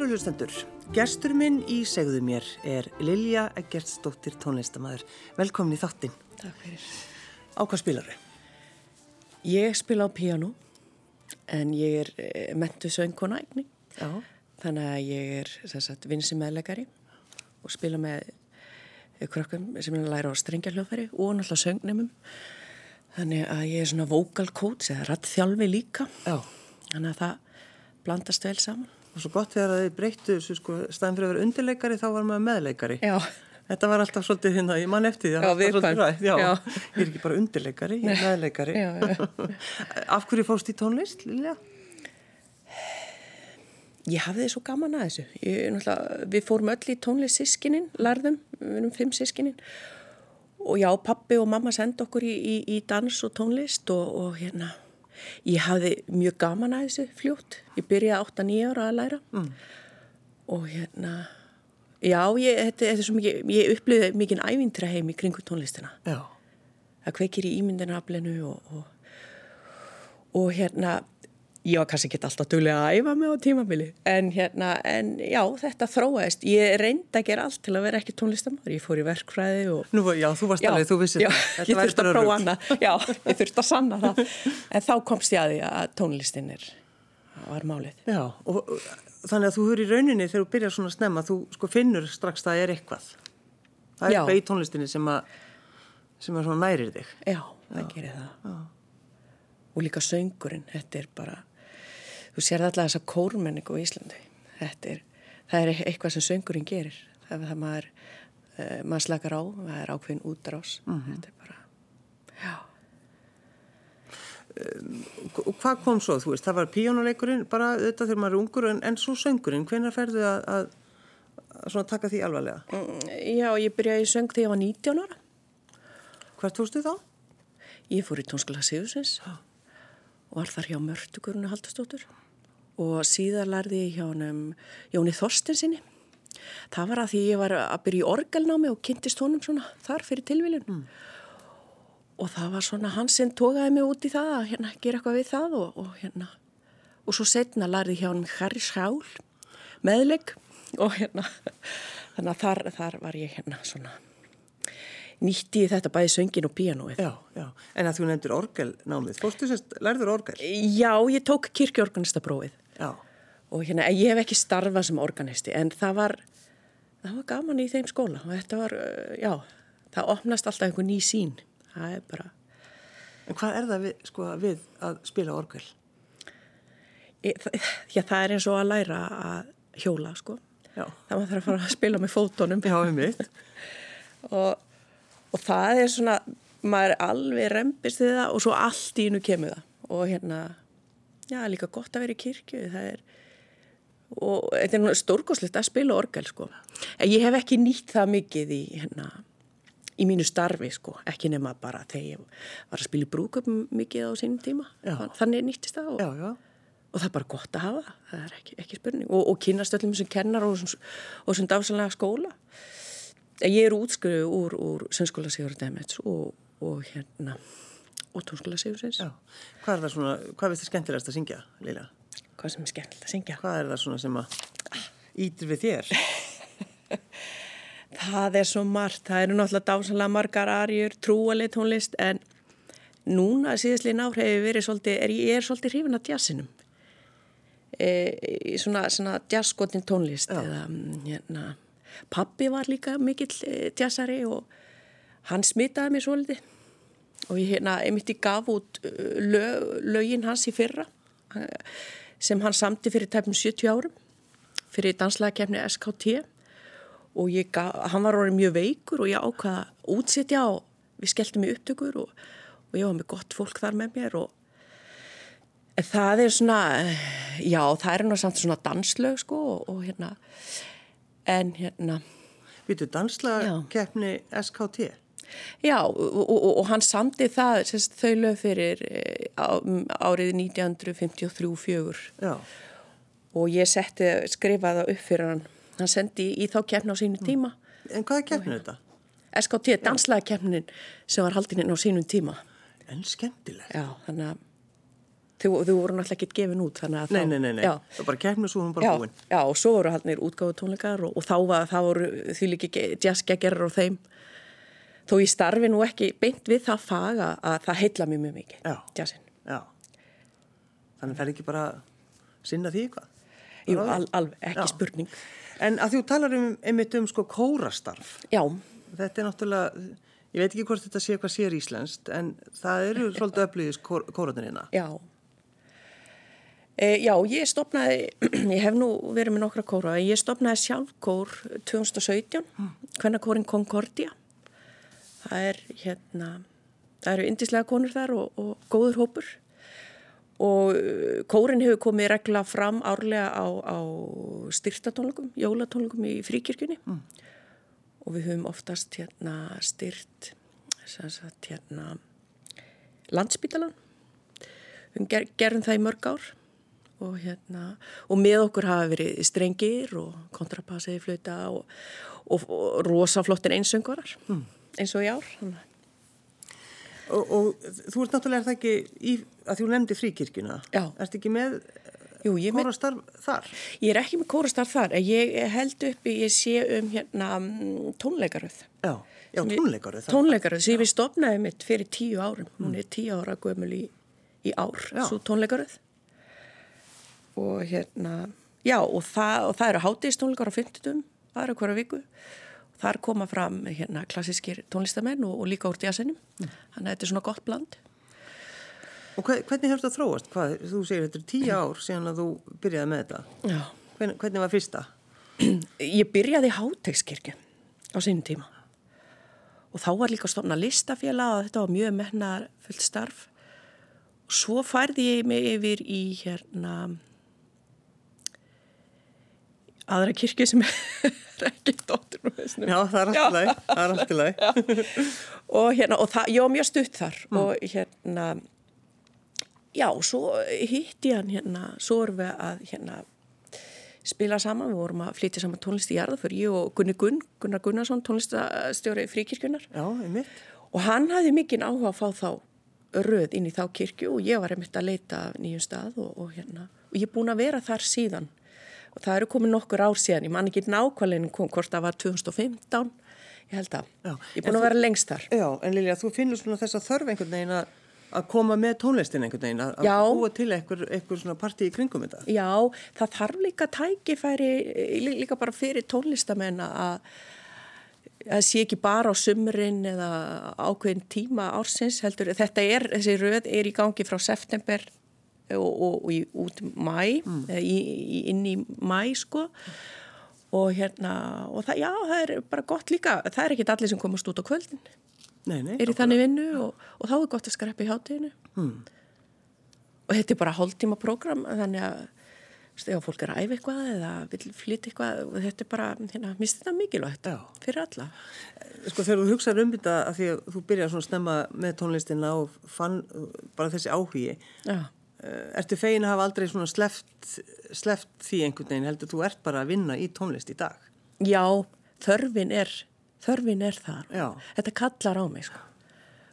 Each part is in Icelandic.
Kæru hlustendur, gestur minn í segðu mér er Lilja Eggertsdóttir tónlistamæður. Velkomin í þáttinn. Takk fyrir. Á hvað spilar þau? Ég spila á piano en ég er eh, mentu söngkona eigni. Já. Þannig að ég er vinsi meðlegari og spila með eh, krökkum sem er að læra á strengjarhljóðfæri og náttúrulega söngnemum. Þannig að ég er svona vocal coach eða rattþjálfi líka. Já. Þannig að það blandast vel saman. Og svo gott þegar þið breyttu þessu sko, staðin fyrir að vera undirleikari þá var maður meðleikari. Já. Þetta var alltaf svolítið hérna, ég mann eftir því. Já, það var alltaf viðkvæmt. svolítið rætt. Já. Já. Ég er ekki bara undirleikari, ég er meðleikari. Já, já. Af hverju fórst í tónlist, Lilja? Ég hafði svo gaman að þessu. Ég, við fórum öll í tónlist sískinin, lærðum, við erum fimm sískinin. Og já, pappi og mamma sendi okkur í, í, í dans og tónlist og, og hérna, ég hafði mjög gaman að þessu fljótt. Ég byrjaði 8-9 ára að læra mm. og hérna, já, ég, þetta, þetta er svo mikið, ég upplýði mikið ævintra heim í kringu tónlistina. Já. Það kveikir í ímyndinaflinu og, og, og hérna, ég var kannski ekki alltaf duglega að æfa mig á tímabili. En hérna, en já, þetta þróaðist. Ég reyndi að gera allt til að vera ekki tónlistamæður ég fór í verkfræði og Nú, já, þú varst alveg, þú vissir já, ég þurfti að prófa hana já, ég þurfti að sanna það. En þá komst ég að því að tónlistin er var málið. Já, og þannig að þú höfur í rauninni þegar þú byrjar svona snemma, þú sko finnur strax það er eitthvað. Það er Já. eitthvað í tónlistinni sem að, sem að svona nærir þig. já, það gerir það. Og líka söngurinn, þetta er bara þú sér alltaf þessa kórmenningu í Íslandi. Þetta er, það er eitthvað sem söngurinn gerir. Það er það maður uh, maður slakar á, það er ákveðin útrás. Þetta er bara já, Og hvað kom svo, þú veist, það var píjónuleikurinn bara þetta þegar maður er ungur, en, en svo söngurinn, hvenær ferðu að, að, að svona taka því alvarlega? Mm, já, ég byrjaði söng þegar ég var 19 ára. Hvert fórstu þá? Ég fór í tónskóla Sigursins og var þar hjá Mörtugurinu Haldastóttur og síðar lærði ég hjá honum Jóni Þorstensinni. Það var að því ég var að byrja í orgelnámi og kynntist honum svona þar fyrir tilviljun. Og það var svona hann sem tókaði mig út í það að hérna, gera eitthvað við það og, og hérna. Og svo setna lærði ég hjá honum Harry Schál meðleg og hérna þannig að þar, þar var ég hérna svona nýtti ég þetta bæði söngin og píanóið. Já, já, en að þú nefndir orgelnámið, fórstu sérst, lærður orgel? Já, ég tók kirkjorganistaprófið Já, og hérna, ég hef ekki starfað sem organisti en það var, það var gaman í þeim skóla og þetta var, uh, já, það opnast alltaf einhver ný sín. Það er bara, en hvað er það við, sko, við að spila orgel? ég, það, já, það er eins og að læra að hjóla, sko. Já, Það maður þarf að fara að spila með fótonum já, um mitt. og, og það er svona, maður er alveg rempist við það og svo allt í innu kemur það. Og hérna, já, líka gott að vera í kirkju, það er og þetta er stórkoslegt að spila orgel sko. En ég hef ekki nýtt það mikið í hérna í mínu starfi sko, ekki nema bara þegar ég var að spila í brúköpum mikið á sínum tíma, Já. þannig nýttist það og, Já, já, og það er bara gott að hafa það, er ekki, ekki spurning. Og, og kynast öllum sem kennar og, sem- og sem dásanlega skóla ég er útskriðu úr, úr Sönnskóla Sigur Demets og, og hérna og tónskóla Sigur Sins já. Hvað er það svona, hvað veist þið skemmtilegast að syngja, Lilja? hvað sem er skemmtilegt að syngja Hvað er það svona sem að ítir við þér? Það er svo margt, það eru náttúrulega dásanlega margar arjur, trúaleg tónlist en núna síðastlega ár hefur verið svolítið, er, ég er svolítið hrifin að jazzinum. E, í svona, svona jazzskotin tónlist eða mm, hérna, pappi var líka mikill e, jazzari og hann smitaði mig svolítið. Og ég hérna, einmitt ég gaf út uh, lög, lögin hans í fyrra eh, sem hann samti fyrir tæpum 70 árum fyrir danslæðakefni SKT og gaf, hann var orðið mjög veikur og ég ákvaða að útsetja og við skelltum í upptökur og, og ég var með gott fólk þar með mér og það er svona, eh, já það er samt svona danslög sko og, og hérna, en hérna, Vítu, danslaga keppni SKT? já og, og, og hann samti það, sérst, þau lög fyrir eh, á, árið 1953-4 Já, og ég setti, skrifaði það upp fyrir hann, hann sendi í, þá keppni á sínu tíma. en hvað er keppnið þetta? SKT, danslæðakefnin sem var haldinn inn á sínum tíma. En skemmtileg. Já, þannig að þau, þau voru náttúrulega ekki gefin út nei, nei, nei, nei. Já, það var bara kemur svo hún bara já, búin já, og svo voru haldnir útgáðu tónleikar og, og þá var, það voru því líki jazzgeggerar og þeim þó ég starfi nú ekki beint við það fag að, að það heitla mjög mjög mikið Já. jazzin. já. þannig fer ekki bara sinna því eitthvað Jú, al, alveg, ekki Já. spurning en að þú talar um einmitt um sko kórastarf Já, þetta er náttúrulega ég veit ekki hvort þetta sé hvað sér íslenskt en það eru svolítið öflugis kóratunina já e, Já, ég stopnaði ég hef nú verið með nokkra kóra ég stopnaði sjálf kór 2017 mm. hvenna kórin Concordia það er hérna það eru indislega konur þar og, og góður hópur og uh, kórin hefur komið regla fram árlega á, á styrtatónleikum, jólatónleikum í fríkirkjunni mm. og við höfum oftast hérna styrt hérna landsbítalan við ger, gerum það í mörg ár og hérna og með okkur hafa verið strengir og kontrapassiði flöta og, og, og rosaflottin einsöngorar mm. eins og í ár og, og þú ert náttúrulega er það ekki í, að þú nefndi fríkirkjuna? Já. ertu ekki með Jú, ég, með, kórastarf þar? Ég er ekki með kórastarf þar ég held uppi, ég sé um hérna mm, tónleikaröð. Já, já tónleikaru það tónleikaröð sem ég stopnaði mitt fyrir tíu árum. Hún er tíu ára gömul í, í ár Já. svo tónleikaröð og hérna já og það, og það eru hátíðistónleikar á 50 aðra hverja viku þar koma fram hérna klassískir tónlistamenn og, og líka úr djasinum mm. þannig að þetta er svona gott bland og hve- hvernig hefur þetta þróast? Hvað, þú segir þetta er tíu ár síðan að þú byrjaði með þetta já hvernig, hvernig var fyrsta? ég byrjaði í hátegskirkju á sínum tíma og þá var líka stofna listafélag og þetta var mjög mennar fullt starf og svo færði ég mig yfir í hérna aðra kirkju sem er ekki dóttur nú veist Já, það er allt í lagi, það er allt í lagi. og hérna, og það, var mjög stutt þar og hérna já, svo hitti hann hérna, svo erum við að hérna spila saman, við vorum að flytja saman tónlist í jarðaför, ég og Gunni Gunn Gunnar Gunnarsson, tónlistastjóri fríkirkjunar Já, einmitt. og hann hafði mikinn áhuga að fá þá röð inn í þá kirkju og ég var einmitt að leita nýjum stað og, og hérna, og ég er búin að vera þar síðan og það eru komið nokkur ár síðan, ég man ekki nákvæmlega kom, hvort það var 2015 ég held að, Já, ég er búin að vera lengst þar. Já, en Lilja, þú finnur svona þessa þörf einhvern veginn að að koma með tónlistin einhvern veginn, að, Já. að búa til einhver, einhver svona partí í kringum þetta. Já, það þarf líka tækifæri, lí- líka bara fyrir tónlistamenn að að sé ekki bara á sumrin eða ákveðin tíma ársins heldur, þetta er, þessi röð er í gangi frá september og, og, og í, út mæ, mm. í, inn í mæ sko og hérna, og það, já, það er bara gott líka, það er ekki allir sem komast út á kvöldin, Nei, nei. er í þannig vinnu og, og þá er gott að skreppa í hátíðinu Mm. og þetta er bara hálftíma prógram þannig að ef fólk er að æfa eitthvað eða vil flytja eitthvað og þetta er bara, hérna, minnst þetta mikilvægt Já. fyrir alla. Sko þegar þú hugsaður um þetta að því að þú byrjar svona snemma með tónlistina og fann bara þessi áhugi, Já, ertu fegin að hafa aldrei svona sleft, sleft því einhvern veginn heldur þú ert bara að vinna í tónlist í dag? Já þörfin er, þörfin er þar. Já. Þetta kallar á mig, sko.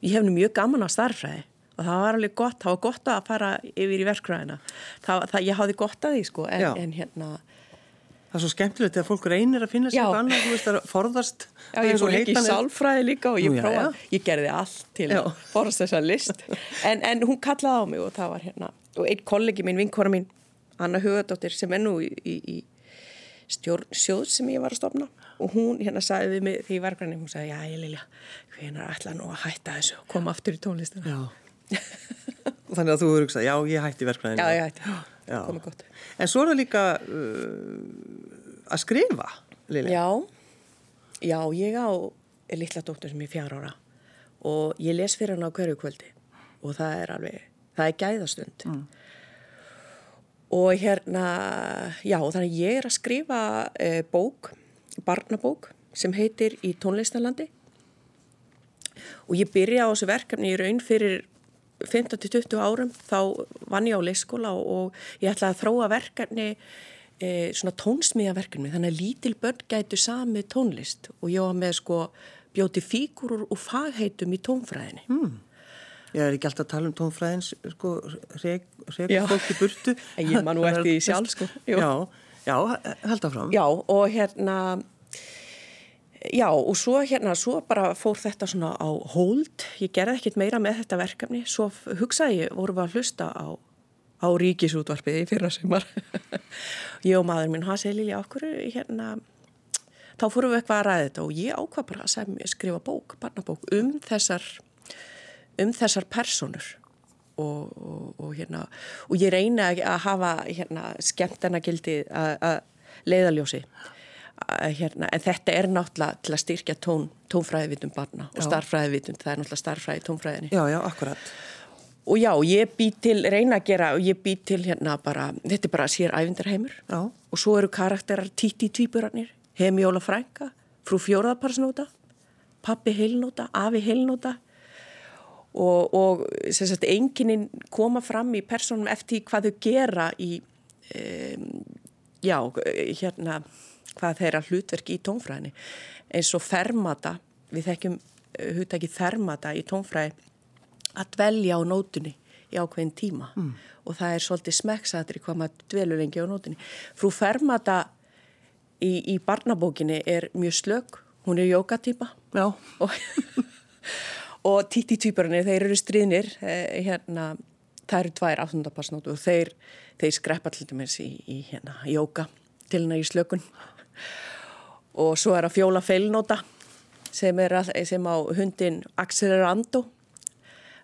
Ég hef nú mjög gaman á starfræði og það var alveg gott, það var gott að fara yfir í verkræðina. Það, það, ég hafði gott að því, sko, en, en hérna, Það er svo skemmtilegt þegar fólk reynir að finna sér Já. eitthvað annað, þú veist, að forðast. Já, ég fór líka í sálfræði líka og ég Nú, já, prófaði, já. ég gerði allt til Já. að forast þessa list. En, en hún kallaði á mig og það var hérna, og einn kollegi minn, vinkora mín, Anna Hugadóttir, sem er nú í, í, í stjórn sjóð sem ég var að stopna og hún hérna sagði við mig því var grænum, hún sagði, já, ég Lilja, hvenar ætla nú að hætta þessu og koma aftur í tónlistina. Já. Þannig að þú hugsað, já, komið gott. En svo er það líka uh, að skrifa, Lili. Já, já, ég á litla dóttur sem er fjár ára og ég les fyrir hann á hverju kvöldi og það er alveg, það er gæðastund. Mm. Og hérna, já, þannig ég er að skrifa eh, bók, barnabók sem heitir Í tónlistarlandi og ég byrja á þessu verkefni í raun fyrir 15-20 árum þá vann ég á leikskóla og, og ég ætlaði að þróa verkefni e, svona tónsmíðaverkefni þannig að lítil börn gætu sami tónlist og ég var með sko bjóti fígurur og fagheitum í tónfræðinni. Mm. Ég er ekki alltaf að tala um tónfræðins, sko, reg Já. fólk í burtu. En ég man nú eftir því sjálf, sko. Já, já, held áfram. Já, og hérna, já, og svo hérna, svo bara fór þetta svona á hold. Ég gerði ekkit meira með þetta verkefni. Svo hugsaði ég, vorum við að hlusta á, á ríkisútvarpið í fyrra sumar. ég og maður minn, hann segi Lili, okkur hérna, þá fórum við eitthvað að ræða þetta og ég ákvað bara að semja, skrifa bók, barnabók um þessar, um þessar personur. Og, og, og, hérna, og ég reyna að hafa hérna, skemmtana gildi að leiðaljósi að, hérna, en þetta er náttúrulega til að styrkja tón, tónfræðivitum barna og Já. starffræðivitum, það er náttúrulega starffræði tónfræðinni. Já, já, akkurat. og já, ég bý til, reyna að gera og ég bý til hérna bara, þetta er bara sér ævindarheimur Já, og svo eru karakterar títi tvíburarnir, Hemjóla frænka frú fjóraðaparsnóta pappi heilnóta, afi heilnóta. Og, og sem sagt enginin koma fram í personum eftir hvað þau gera í um, já, hérna hvað þeirra hlutverk í tónfræðinni. Eins og fermata við þekkjum eh, hugtæki fermata í tónfræði að dvelja á nótunni í ákveðin tíma. Mm. og það er svolítið smekksaðri hvað maður dvelur lengi á nótunni. Frú fermata í, í barnabókinni er mjög slög hún er jókatýpa og, og títi-týparnir, þeir eru stríðnir eh, hérna, það eru tvær áttundapassnótu og þeir, þeir skreppa til dæmis í, í hérna, jóka til hennar í slökun og svo er að fjóla feilnóta sem, að, sem á hundin Accelerando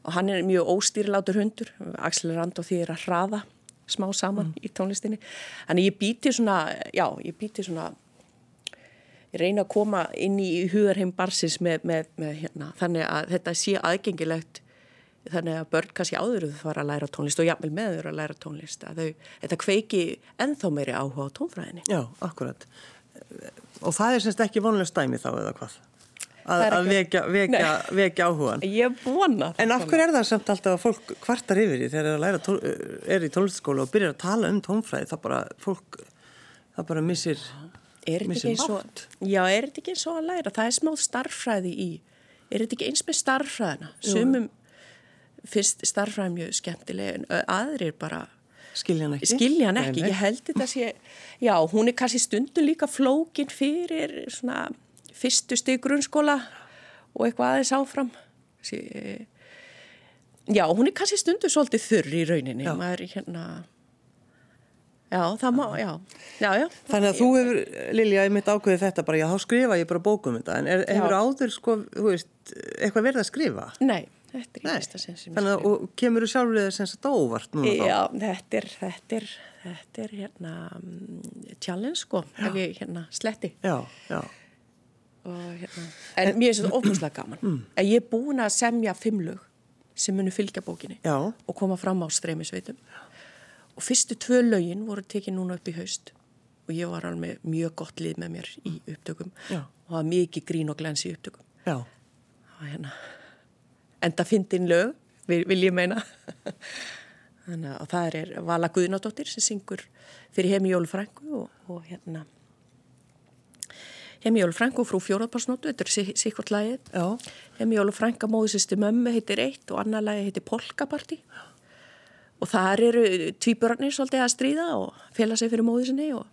og hann er mjög óstýrilátur hundur Accelerando því er að hraða smá saman í tónlistinni þannig ég býti svona, já, ég býti svona ég reyna að koma inn í hugarheim barsins með, með, með hérna, þannig að þetta sé aðgengilegt þannig að börn kannski áður þau fara að læra tónlist og jafnvel með þau að læra tónlist að þau, þetta kveiki ennþá meiri áhuga á tónfræðinni. já, akkurat. Og það er semst ekki vonlega stæmi þá eða hvað? Að, að vekja, vekja, vekja áhugan. Ég vona það. En af hverju er það samt alltaf að fólk kvartar yfir því þegar það er, tól, er í tónlistaskóla og byrjar að tala um tónfræði það bara, fólk, það bara missir, Er þetta ekki er ekki eins og að læra? Það er smá starffræði í, er þetta ekki eins með starffræðina? Sumum finnst starffræði mjög skemmtileg en aðrir bara Skilja hann ekki? skilja hann ekki. Ég held þetta sé, já, hún er kannski stundum líka flókin fyrir svona fyrstu stig grunnskóla og eitthvað aðeins áfram. Sí, já, hún er kannski stundum svolítið þurr í rauninni. Já. Maður er hérna, já, það má, já, já, já. Þannig að þú hefur, Lilja, ég mitt ákveðið þetta bara, já, þá skrifa ég bara bókum þetta, en er, hefur áður, sko, þú veist, eitthvað verið að skrifa? Nei, þetta er í fyrsta sinn sem ég Þannig að, kemur þú sjálfur þess að þetta óvart núna þá? Já, þetta er, þetta er, þetta er hérna mm, challenge sko, ef ég hérna sletti. Já, já, Og, hérna. En mér finnst þetta óbúslega gaman. Mm. Ég er búin að semja fimm lög sem munu fylgja bókinni já, og koma fram á streymisveitum. Og fyrstu tvö lögin voru tekið núna upp í haust og ég var alveg mjög gott lið með mér í upptökum Já. og það var mikið grín og glens í upptökum. já, Það var hérna, enda fyndin lög, vil, vil ég meina. Þannig að það er Vala Guðnadóttir sem syngur fyrir Hemi Jólu Frængu og, og hérna Hemi Jólu Frængu frú fjóraðparsnótu, þetta er sikkert lagið. já, Hemi Jólu Frænga móðisisti mömmu heitir eitt og annar lagi heitir Polkaparti. Og þar eru tvíburarnir svolítið að stríða og fela sig fyrir móðisinni og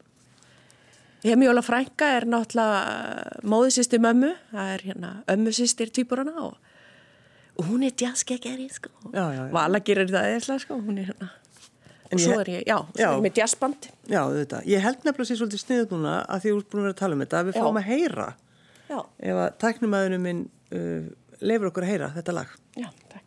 Hemi Jóla Frænka er náttúrulega móðisisti mömmu, það er hérna ömmusistir tvíburarna og, og hún er jazzgegeri sko. Vala gerir það eða sko, hún er hérna. En Og svo er ég, já, Já. er með jazzband. já, þetta. Ég held nefnilega sér svolítið sniðut núna að því ert búin að tala um þetta, að við Já. fáum að heyra Já, ef að tæknumæðunum minn uh, leifur okkur að heyra þetta lag. já, takk.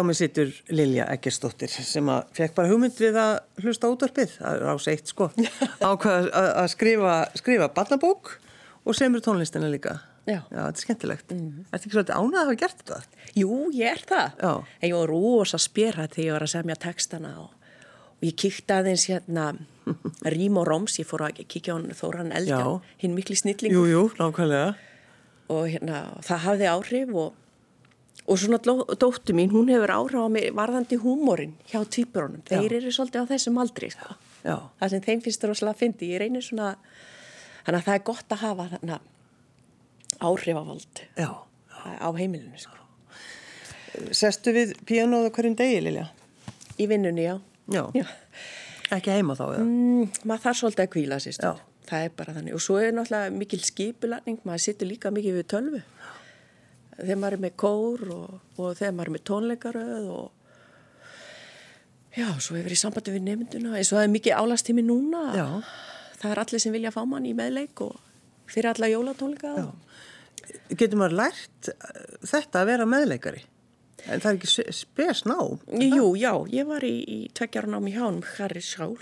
Hjá mig sittur Lilja Eggersdóttir sem að fekk bara hugmynd við að hlusta útvarpið, það er ás eitt sko, ákvað að, skrifa, skrifa barnabók og semur tónlistina líka. Já. Já, þetta er skemmtilegt. Mm -hmm. Ertu ekki svolítið ánað að hafa gert þetta? Jú, ég er það. Já. En ég var rosa spyrra þegar ég var að semja textana og, og ég kíkti aðeins hérna Rím og Róms, ég fór að kíkja á hann Þóran Eldjá, Já. hinn mikli snilling Jú, jú, nákvæmlega. og hérna, það hafði áhrif og, og svona dó- dóttir mín, hún hefur áhrif á mig varðandi húmórin hjá týpurunum. Þeir eru svolítið á þessum aldri, sko. Já. Það sem þeim finnst rosalega að fyndi. Ég reynir svona, þannig að það er gott að hafa þarna áhrifavald Já. á heimilinu, sko. Sestu við píanóðu hverjum degi, Lilja? Í vinnunni, já. Já. Já. Ekki heima þá, eða? Mm, maður þarf svolítið að kvíla sér Já. stund. Það er bara þannig. Og svo er náttúrulega mikil skipulagning, maður sittur líka mikið við tölvu. Þegar maður er með kór og, og þegar maður er með tónleikaröð og já, svo hefur ég sambandi við nefnduna. Eins og það er mikið álastími núna. Já. Það er allir sem vilja fá mann í meðleik og fyrir alla jólatónleika. Getur maður lært uh, þetta að vera meðleikari? En það er ekki s- spes ná. Jú, já, ég var í, í tveggjára námi hjá hann, Harry Sjál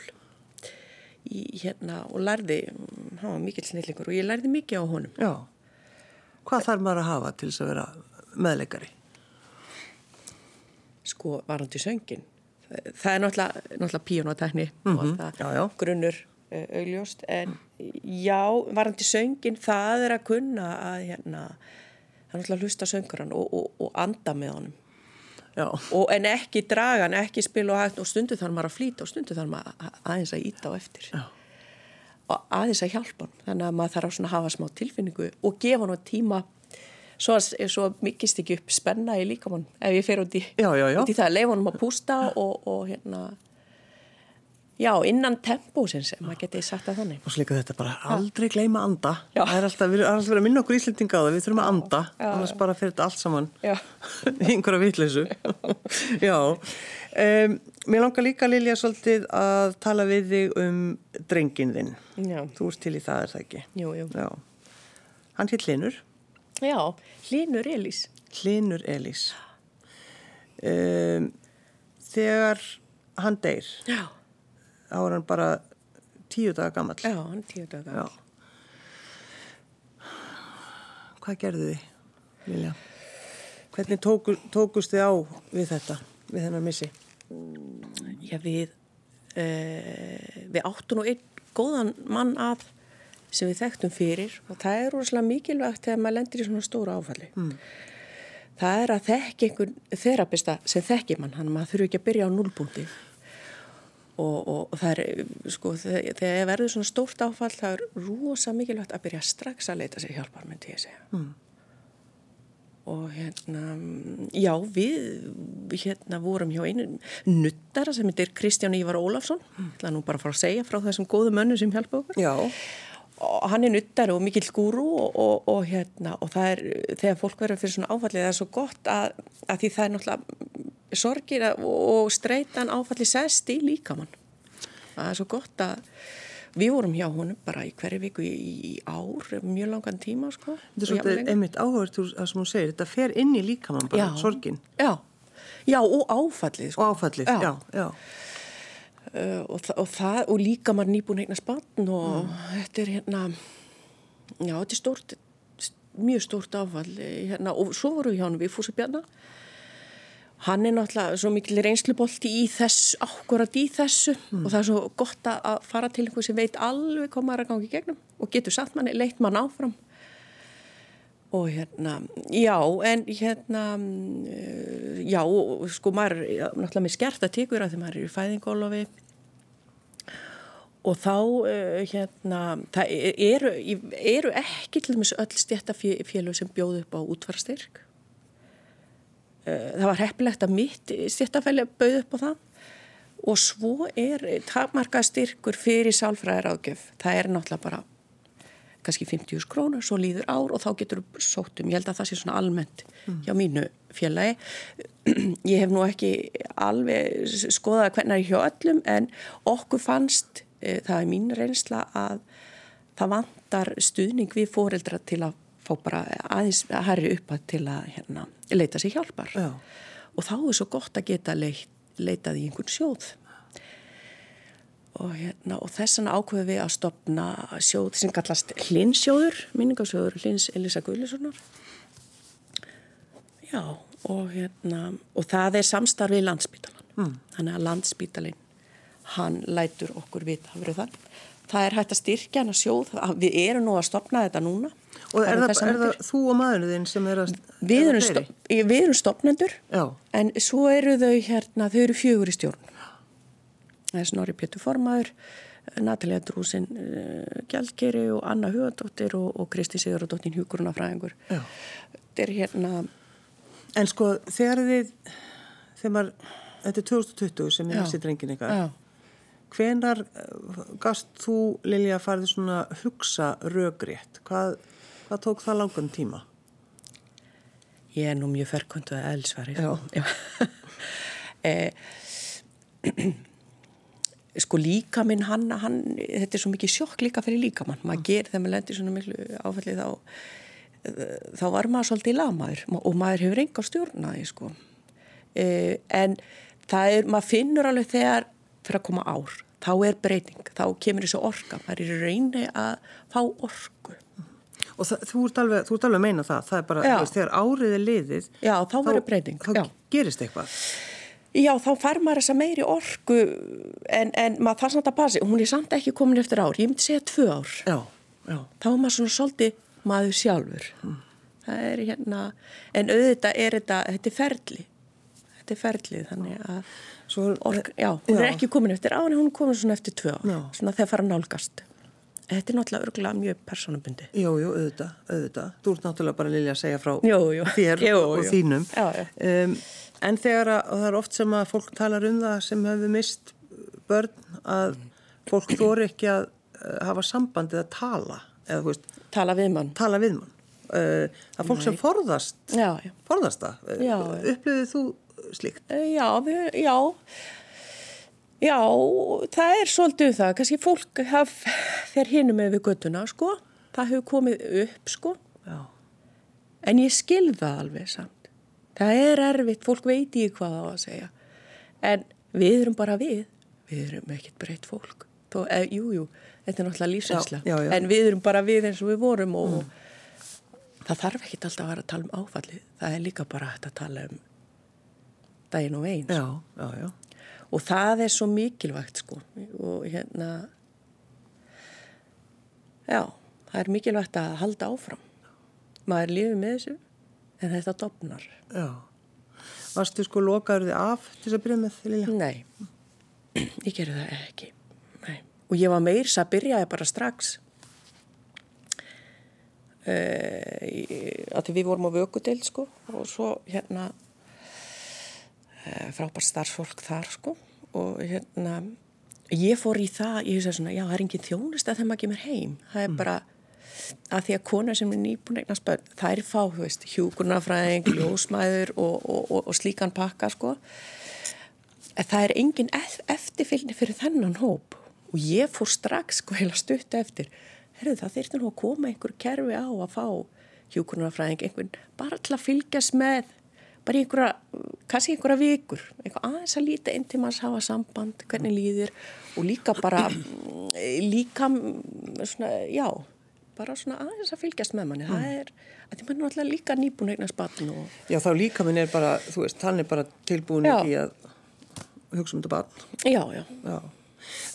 í, hérna, og lærði, mm, hann var mikill snillingur og ég lærði mikið á honum. Já. Hvað þarf maður að hafa til þess að vera meðleikari? sko varandi söngin. Það, er náttúrulega, náttúrulega píjónatekni og Mhm, það já, já. grunnur uh, augljóst en já, varandi söngin það er að kunna að hérna, það er náttúrulega að hlusta söngurann og, og, og anda með honum og, en ekki draga hann, ekki spila og hægt og stundu þarf maður að flýta og stundu þarf maður að- aðeins að íta á eftir Já. Aðeins að hjálpa hann þannig að maður þarf að hafa smá tilfinningu og gefa hann tíma svo, svo mikist ekki upp spenna í líkamann ef ég fer út í, Já, já, já. út í það leifa hann að pústa og, og hérna já, innan tempósins ef maður geti sagt það þannig Og svo líka þetta bara aldrei gleyma að anda. Já. Það er alltaf, við erum alltaf verið að minna okkur Íslendinga á það, við þurfum að anda, Já. annars bara fyrir þetta allt saman Já. í einhverja vitleysu. Já. Um, mér langar líka, Lilja, svolítið að tala við þig um drengin þinn. já, Þú ert til í það, er það ekki? jú, jú Já. Hann hér Hlinur, já, Linur Elís Hlinur Elís. Um, þegar hann deyr, já, er hann bara tíu daga gammal. já, hann tíu daga Já. Hvað gerðu þið, Vilja? Hvernig tóku, tókust þið á við þetta, við þennan missi? Já, við, uh, við áttum nú einn góðan mann að sem við þekktum fyrir og það er rosalega mikilvægt þegar maður lendir í svona stóra áfalli. Það er að þekki einhvern þerapista sem þekki mann, hann maður þurfi ekki að byrja á núlbúndi. Og, og, og það er, sko, þegar þegar verður svona stórt áfall, það er rosa mikilvægt að byrja strax að leita sér hjálpar, myndi ég segja. Mm. Og hérna, já, við, hérna vorum hjá einu nuttara sem heitir Kristján Ívar Ólafsson. Mm. Það er nú bara að fara að segja frá þessum góðu mönnu sem hjálpa okkur. Já, Og hann er nuttari og mikill gúru og, og, og hérna, og það er, þegar fólk verður fyrir svona áfallið, það er svo gott að, að því það er náttúrulega sorgir og streitan áfallið sest í líkamann. Það er svo gott að við vorum hjá honum bara í hverju viku í, í ár, mjög langan tíma, sko. þetta er svolítið einmitt áhört það sem hún segir, þetta fer inn í líkamann bara, Já. sorgin Já, já, og áfallið, sko. og áfallið, já, já. uh, og, þa og það, og líka maður nýbúin eignar spann og þetta er hérna já, þetta er stórt mjög stórt áfall eh, hérna, og svo voru við hjá hann við Fúsi Bjarnar hann er náttúrulega svo mikil reynslubolti í þess, akkurat í þessu. Og það er svo gott að fara til einhver sem veit alveg hvað maður er að gangi í gegnum og getur satt manni, leitt mann áfram. Og hérna, já, en hérna, mm, já, sko maður, er náttúrulega með skert að tekur að því maður er í fæðingólofi og þá, uh, hérna, það eru, eru ekki til dæmis öll stjættafélög sem bjóðu upp á útvarstyrk. Uh, það var heppilegt að mitt stjættafélög bauð upp á það og svo er takmarka styrkur fyrir sálfræðir ágjöf. Það er náttúrulega bara kannski 50 krónur, svo líður ár og þá getur þú sótt um. Ég held að það sé svona almennt hjá mínu félagi. Ég hef nú ekki alveg skoðað hvernig er hjá öllum en okkur fannst, e, það er mín reynsla að það vantar stuðning við fóreldra til að fá bara aðeins að herri upp að til að hérna, leita sér hjálpar. Já. og þá er svo gott að geta leit, leitað í einhvern sjóð og, hérna, og þess vegna ákveðum við að stopna sjóð sem kallast Hlinsjóður, minningasjóður Hlins Elisa Guðlissonar Já, og hérna og það er samstarfið í landsbítalan mm. þannig að landsbítalin hann lætur okkur vita það er hægt að styrkja hann að sjóð við erum nú að stopna þetta núna Og er það, er það þú og maðurinn þinn sem er að Við erum, stop, við erum stopnendur Já. en svo eru þau hérna, þau eru fjögur í stjórn. Það er Snorri Pétur Formaður Natalia Drúsin uh, Gjaldgeri og Anna Hugadóttir og, og Kristi Sigurðardóttin Hjúkurunafræðingur þetta er hérna En sko þegar þið þegar maður, þetta er 2020 sem er þessi drengin ykkar. Hvenar eh, gast þú Lilja farið svona hugsa rögrétt hvað, hvað tók það langan tíma? Ég er nú mjög ferkvöndu að elsvari eh, sko líka minn hann, hann þetta er svo mikið sjokk líka fyrir líka mann maður gerir þegar maður lendir svona miklu áfællið þá þá var maður svolítið lagmaður og maður hefur enga stjórnaði sko. e, en það er, maður finnur alveg þegar fyrir að koma ár, þá er breyting. Þá kemur þessu orka, maður er reyni að fá orku Og það, þú, ert alveg, þú ert alveg að meina það, það er bara, veist, þegar árið er liðið Já, þá Þá já. gerist eitthvað. Já, þá fær maður þessa meiri orku en, en maður þarf samt að passa. Hún er samt ekki komin eftir ár, ég myndi segja tvö ár. Já, já. Þá er maður svona svolítið maður sjálfur. Mm. það er hérna en auðvitað er þetta, þetta er ferli. Þetta er ferli þannig að Svo, ork, já, hún já. er ekki komin eftir án hún er komin svona eftir tvö ár. Svona þegar fara nálgast þetta er náttúrulega örgulega mjög personabundi Jú, jú, auðvitað, auðvitað þú ert náttúrulega bara Lilja að segja frá jú, jú. þér jú, og þínum um, en þegar að, það er oft sem að fólk talar um það sem hefur mist börn að fólk þóri ekki að hafa sambandið að tala eða veist Tala við mann. Tala við mann. Uh, það er fólk Nei. sem forðast, já, já. forðast það. Upplifið þú slíkt? Já, við, já. Já, það er svolítið um það. Kanski fólk haf, fer hinn með við göttuna, sko. Það hefur komið upp, sko. Já. En ég skilða alveg samt. Það er erfitt, fólk veit í hvað það á að segja. En við erum bara við. Við erum ekkert breytt fólk. Þó, eh, jú, jú þetta er náttúrulega lífsinsla en við erum bara við eins og við vorum og mm. það þarf ekki alltaf að vera að tala um áfallið það er líka bara að tala um daginn og veginn já, já, já. Og það er svo mikilvægt sko. Og hérna já, það er mikilvægt að halda áfram. Maður lífið með þessu en þetta dopnar Já, varstu sko lokaður þið af til þess að byrja með Lilja? Nei, ég gerði það ekki. Og ég var meirs að byrjaði bara strax. Uh, að við vorum á vökudel sko. Og svo hérna frábært starfsfólk þar sko og hérna ég fór í það, ég hef svona já það er engin þjónust að það maður kemur heim það er mm. bara að því að konar sem er nýbúin eignar spöld, það er fá, þú veist, hjúkurnafræðing, ljósmæður og, og, og, og slíkan pakka, sko. En það er engin eftirfylgni fyrir þennan hóp og ég fór strax sko heila stutt eftir herru það þurfti nú að koma einhver kerfi á að fá hjókunarfræðing einhvern bara til að fylgjast með bara einhverja, kannski einhverja vikur einhver aðeins að líta inn til maður hafa samband, hvernig líðir og líka bara líka svona, já bara svona aðeins að fylgjast með manni það er, að því mann er alltaf líka nýbúin eignar spatn og... Já þá líka minn er bara, þú veist, hann er bara tilbúin já. í að hugsa um þetta batn Já, já, já.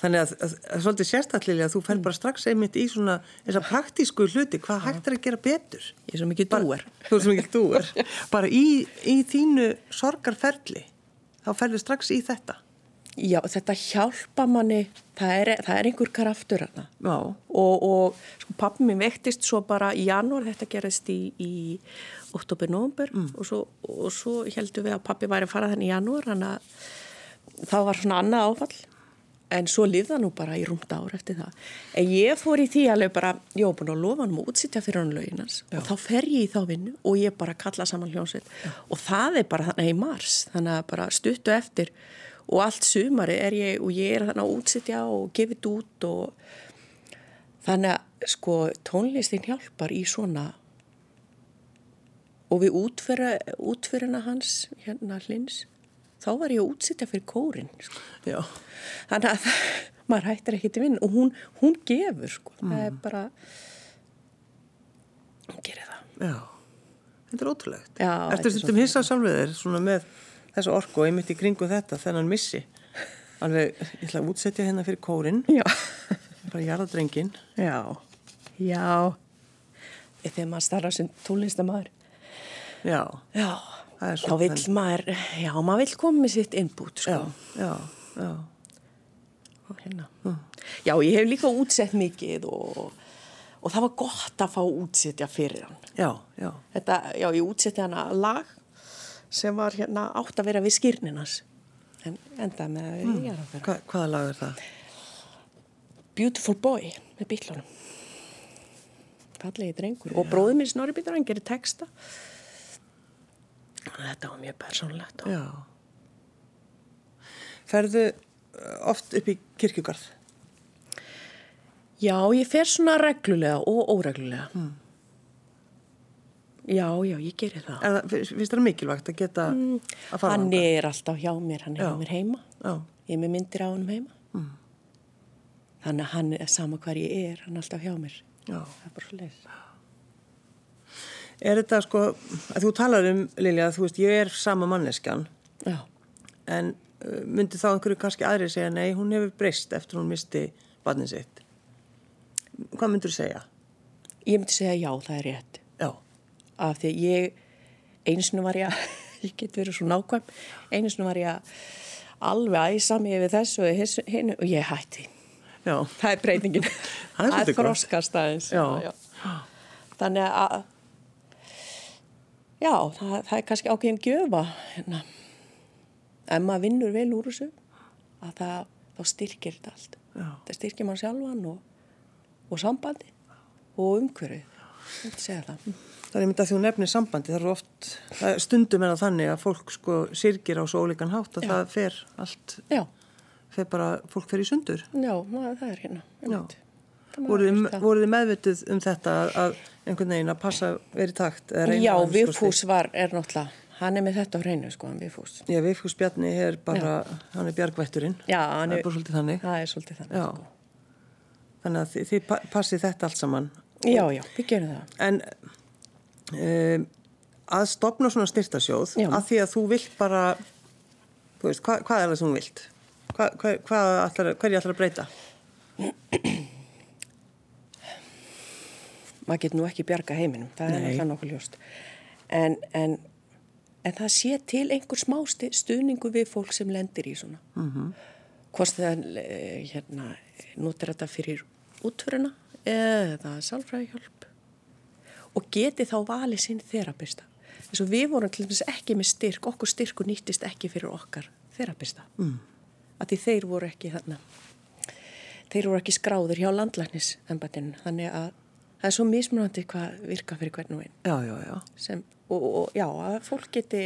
Þannig að það er svolítið sérstaklega að þú fær bara strax einmitt í svona þessa praktísku hluti, hvað hægt er að gera betur? Ég er svo mikið dúar. Þú er svo mikið dúar. bara í, í þínu sorgarferli, þá ferður strax í þetta. Já, þetta hjálpa manni, það er, það er einhver kraftur hana. Og, og sko pappi minn vektist svo bara í janúar, þetta gerist í, í oktober-nómber mm. og, svo, og svo heldum við að pappi væri að fara þenni í janúar, þannig að það var svona annað áfall en svo liða nú bara í rúmta ár eftir það. En ég fór í því alveg bara ég var búin að lofa hann að útsýtja fyrir hann lauginans og þá fer ég í þá vinnu og ég bara kalla saman hljómsveit. Og það er bara þannig í mars þannig að bara stuttu eftir og allt sumari er ég og ég er þannig að útsýtja og gefið út og þannig að sko tónlistin hjálpar í svona og við útfyrirna hans hérna hlins þá var ég að útsitja fyrir kórin sko. þannig að maður hættir ekki til vinn og hún, hún gefur sko. mm. það er bara hún gerir það. Já, þetta er ótrúlegt. Ertu stundum hissað sjálfur þér með þessu orku og einmitt í kringu þetta þennan missi? Alveg, ég ætla að útsetja hérna fyrir kórin Já. Bara jarðadrengin Já, já. Þegar maður starra sem tónlistamæður Já, já þá vill þenn... maður já, maður vill koma með sitt inbút sko. Já, já, já Hérna. Mm. Já, ég hef líka útsett mikið og, og það var gott að fá útsettja fyrir hann. Já, já. Þetta, já, ég útsetti hana lag sem var hérna átt að vera við skýrninas en enda með að mm. ég er að vera. Hva, hvaða lag er það? Beautiful Boy með bílunum. Fallegi drengur. Já. Og bróðið minn Snorri Bítur, hann gerir texta. Þetta var mjög persónlegt. Já. Ferðu oft upp í kirkjugarð? Já, ég fer svona reglulega og óreglulega. Mm. Já, já, ég gerir það. En finnst það mikilvægt að geta mm, að fara á hann? Hann er alltaf hjá mér, hann er já. hjá mér heima. Já. Ég er með myndir á hann heima. Mm. Þannig að hann er sama hver ég er, hann er alltaf hjá mér. Já. Það er bara svo leiðis. Er þetta sko, að þú talar um, Lilja, að þú veist, ég er sama manneskjan. Já. En myndi þá einhverju kannski aðri segja nei, hún hefur breyst eftir hún misti barnið sitt hvað myndur þú segja? Ég myndi segja já, það er rétt já. af því að ég einsinu var ég að ég get verið svo nákvæm einsinu var ég að alveg æsa mig yfir þessu og, hinu, og ég hætti já. það er breytingin er froskast aðeins þannig að já, það, það er kannski ákveðin gjöfa hérna ef maður vinnur vel úr þessu að það, þá styrkir þetta allt. Já. það styrkir maður sjálfan og, og sambandi og umhverfið. Það. það er myndið að hún nefnir sambandi það er oft, það stundum er að þannig að fólk sko sirkir á svo ólíkan hátt að Já. það fer allt fer bara, fólk fer í sundur. Já, það er hérna voruð þið meðvitið um þetta að einhvern veginn að passa verið takt Já, Vigfús var, er náttúrulega hann er með þetta á hreinu sko, hann Viðfús Já, Viðfús Bjarni er bara Já. hann er bjargvætturinn Já, hann er, er bara svolítið þannig Það er svolítið þannig sko. Þannig að þið, þið passið þetta allt saman Já, já, við gerum það En um, að stopna svona styrtasjóð já. að því að þú vilt bara þú veist, hva, hvað er það sem þú vilt? Hva, hva, hvað ætlar, hverju ætlar að breyta? Maður getur nú ekki bjarga heiminum það Nei. er náttúrulega nokkuð ljóst en, en en það sé til einhver smá stuðningu við fólk sem lendir í svona mm -hmm. hvort það eh, hérna, notur þetta fyrir útföruna eða sálfræðihjálp og geti þá valið sinn þerapista þess að við vorum til dæmis ekki með styrk okkur styrku nýttist ekki fyrir okkar þerapista mm. að því þeir voru ekki þarna þeir voru ekki skráður hjá landlæknis þannig að það er svo mismunandi hvað virka fyrir hvern og einn. Og, og já, að fólk geti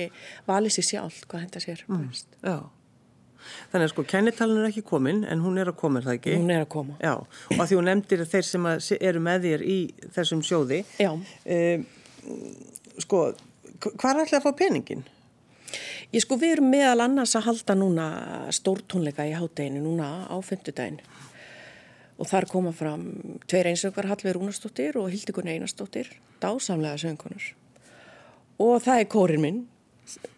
valið sér sjálf hvað henda sér mm, Já, þannig að sko kennitalun er ekki komin en hún er að koma, er það ekki? Hún er að koma. Já, og að því hún nefndir þeir sem eru með þér í þessum sjóði Já. um, Sko, hvað er alltaf að fá peningin? Ég sko, við erum meðal annars að halda núna stórtónleika í hátteginu núna á fymtudaginu og þar koma fram tveir einsöngar Hallveig Rúnastóttir og Hildikunni Einarstóttir dásamlega söngunur og það er kórin minn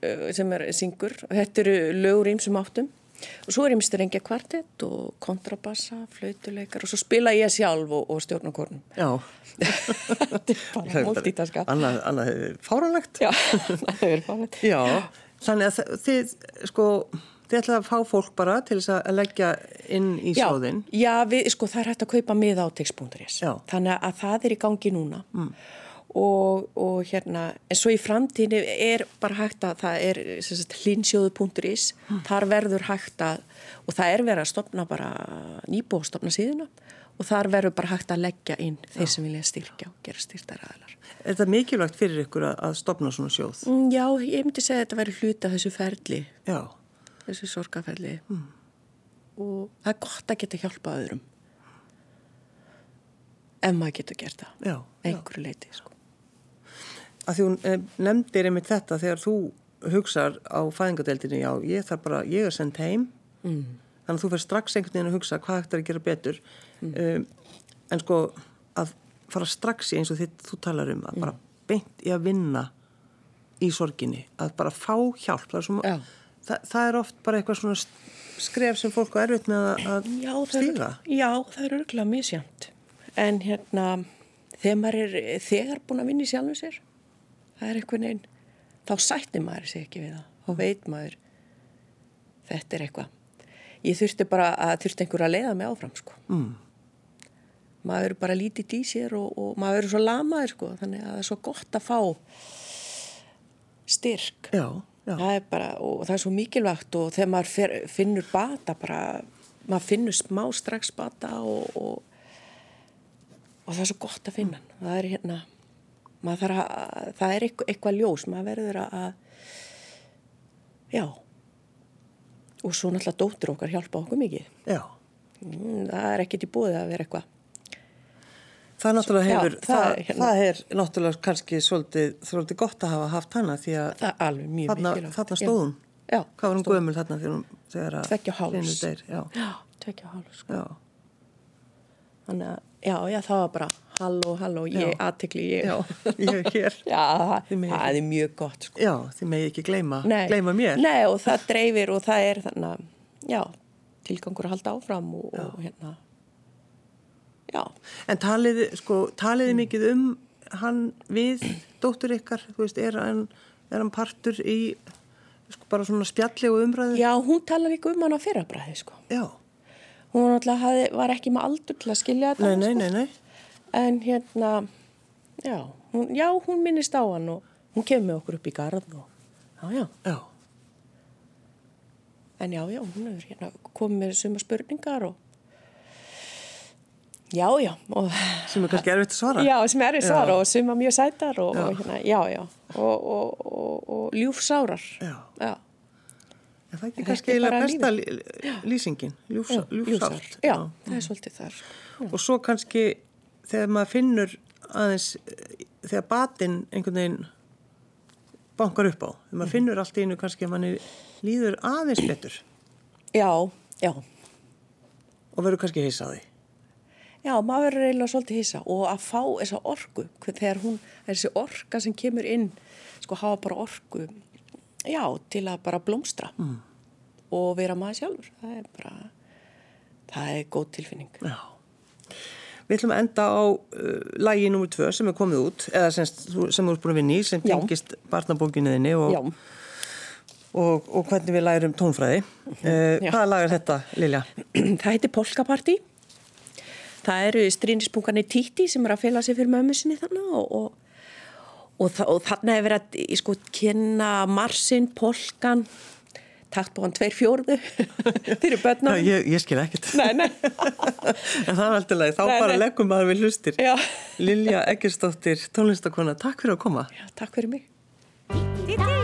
eh, sem er syngur. Og þetta eru lögur ímsum áttum. Og svo er ég mistur engja kvartett og kontrabassa, flautuleikar og svo spila ég sjálf og, og stjórna kórnum. Já. Þetta er bara múltítaska Annað, annað fáranlegt Já, það hefur fáranlegt Já, þannig að þið sko Þið ætlaði að fá fólk bara til þess að leggja inn í já, sjóðin? Já, við, sko það er hægt að kaupa miða á tix.is. Þannig að það er í gangi núna. Mm og, og hérna, en svo í framtíni er bara hægt að það er hlinsjóðu.is mm. þar verður hægt að, og það er verið að stopna bara nýbú og stopna síðuna og þar verður bara hægt að leggja inn þeir Já. sem vilja styrkja og gera styrktar aðlar. Er þetta mikilvægt fyrir ykkur að stopna svona sjóð? Mm, já, ég myndi segja að þetta væri hluta þessu ferli, Já. Þessu sorgaferli mm. og það er gott að geta hjálpa öðrum. Ef maður getur gert það, Já, einhverju leiti sko. Að því hún eh, nefndir einmitt þetta þegar þú hugsar á fæðingadeildinu, já, ég þarf bara, ég er sendt heim, mm. þannig að þú fyrir strax einhvern veginn að hugsa hvað hægt er að gera betur, mm. um, en sko að fara strax í eins og þitt þú talar um, að bara beint í að vinna í sorginni, að bara fá hjálp, það er, svona, það, það er oft bara eitthvað svona skref sem fólk á erfitt með að já, stíga. Já, það er örgulega misjönd, en hérna, þegar maður er þegar búin að vinna í sjálfum sér, það er einhvern veginn þá sættir maður sér ekki við það og veit maður þetta er eitthvað ég þurfti bara að þurfti einhver að leiða mig áfram sko mm. maður er bara lítið í sér og, og maður er svo lamaður sko þannig að það er svo gott að fá styrk já. Það er bara og það er svo mikilvægt og þegar maður fer, finnur bata bara maður finnur smá strax bata og, og og það er svo gott að finna það er hérna að, það er eitthvað, eitthvað ljós maður verður að já. Og svo náttúrulega dóttur okkar hjálpa okkur mikið. Já. Mm, það er ekkit í búið að vera eitthvað það náttúrulega hefur já, það, það, hérna, það er náttúrulega kannski svolítið, svolítið gott að hafa haft hana því að það er alveg mjög mikilvægt. þarna stóðum, hvað var hún gömul þarna þegar að tveggja háls tveggja háls sko. þannig að já, já, það var bara halló, halló, ég aðtekli ég. Já, ég er hér. Já, það er mjög gott sko. Já, þið megi ekki gleyma, gleyma mér. Nei, og það dreifir og það er þannig að, já, tilgangur að halda áfram og, og hérna, já. En taliði, sko, taliði mm. mikið um hann við dóttur ykkar, þú veist, er hann, er hann partur í, sko, bara svona spjallegu umræðu? Já, hún talaði ekki um hann á fyrrabræði, sko. Já. Hún hafði, var ekki með aldur til að skilja þetta. Nei, nei, sko. nei, nei en hérna já hún, já, hún minnist á hann og hún kemur með okkur upp í garð og já, já, já. en já, já, hún er hérna komið með suma spurningar og já, já. Og, sem er kannski erfitt að svara. Já, sem er erfitt að svara og suma mjög sætar og, og hérna, já, já. Og, og ljúfsárar. Já, já. Það er ekki kannski eiginlega besta lýsingin, ljúfsárt. Já, það er svolítið þar. Og svo kannski þegar maður finnur aðeins þegar batinn einhvern veginn bankar upp á þegar maður mhm. finnur allt í innu kannski að manni líður aðeins betur. Já, já. Og verður kannski hýsaði Já, maður verður eiginlega svolítið hýsa og að fá þessa orgu þegar hún, þessi orga sem kemur inn sko hafa bara orgu já, til að bara blómstra mm. og vera maður sjálfur það er bara það er góð tilfinning Já Við ætlum að enda á uh, lægi nr. 2 sem er komið út, eða sem, sem þú ert búin að vinni sem tengist barnabókinniðinni og, og, og hvernig við lærum tónfræði. Uh, hvaða lag er þetta, Lilja? Það heitir Polkaparti. Það eru strínispunkarnir Títi sem er að fela sig fyrir mömmu sinni þannig og, og þannig hefur verið að sko, kynna Marsin, Polkan takt búin tveir fjórðu fyrir börnum. Já, ég, ég skil ekkert. Nei, nei. en það er alltaf leið, þá nei, bara leggum maður við hlustir. Já. Lilja Eggerstóttir, tónlistakona, takk fyrir að koma. Já, takk fyrir mig.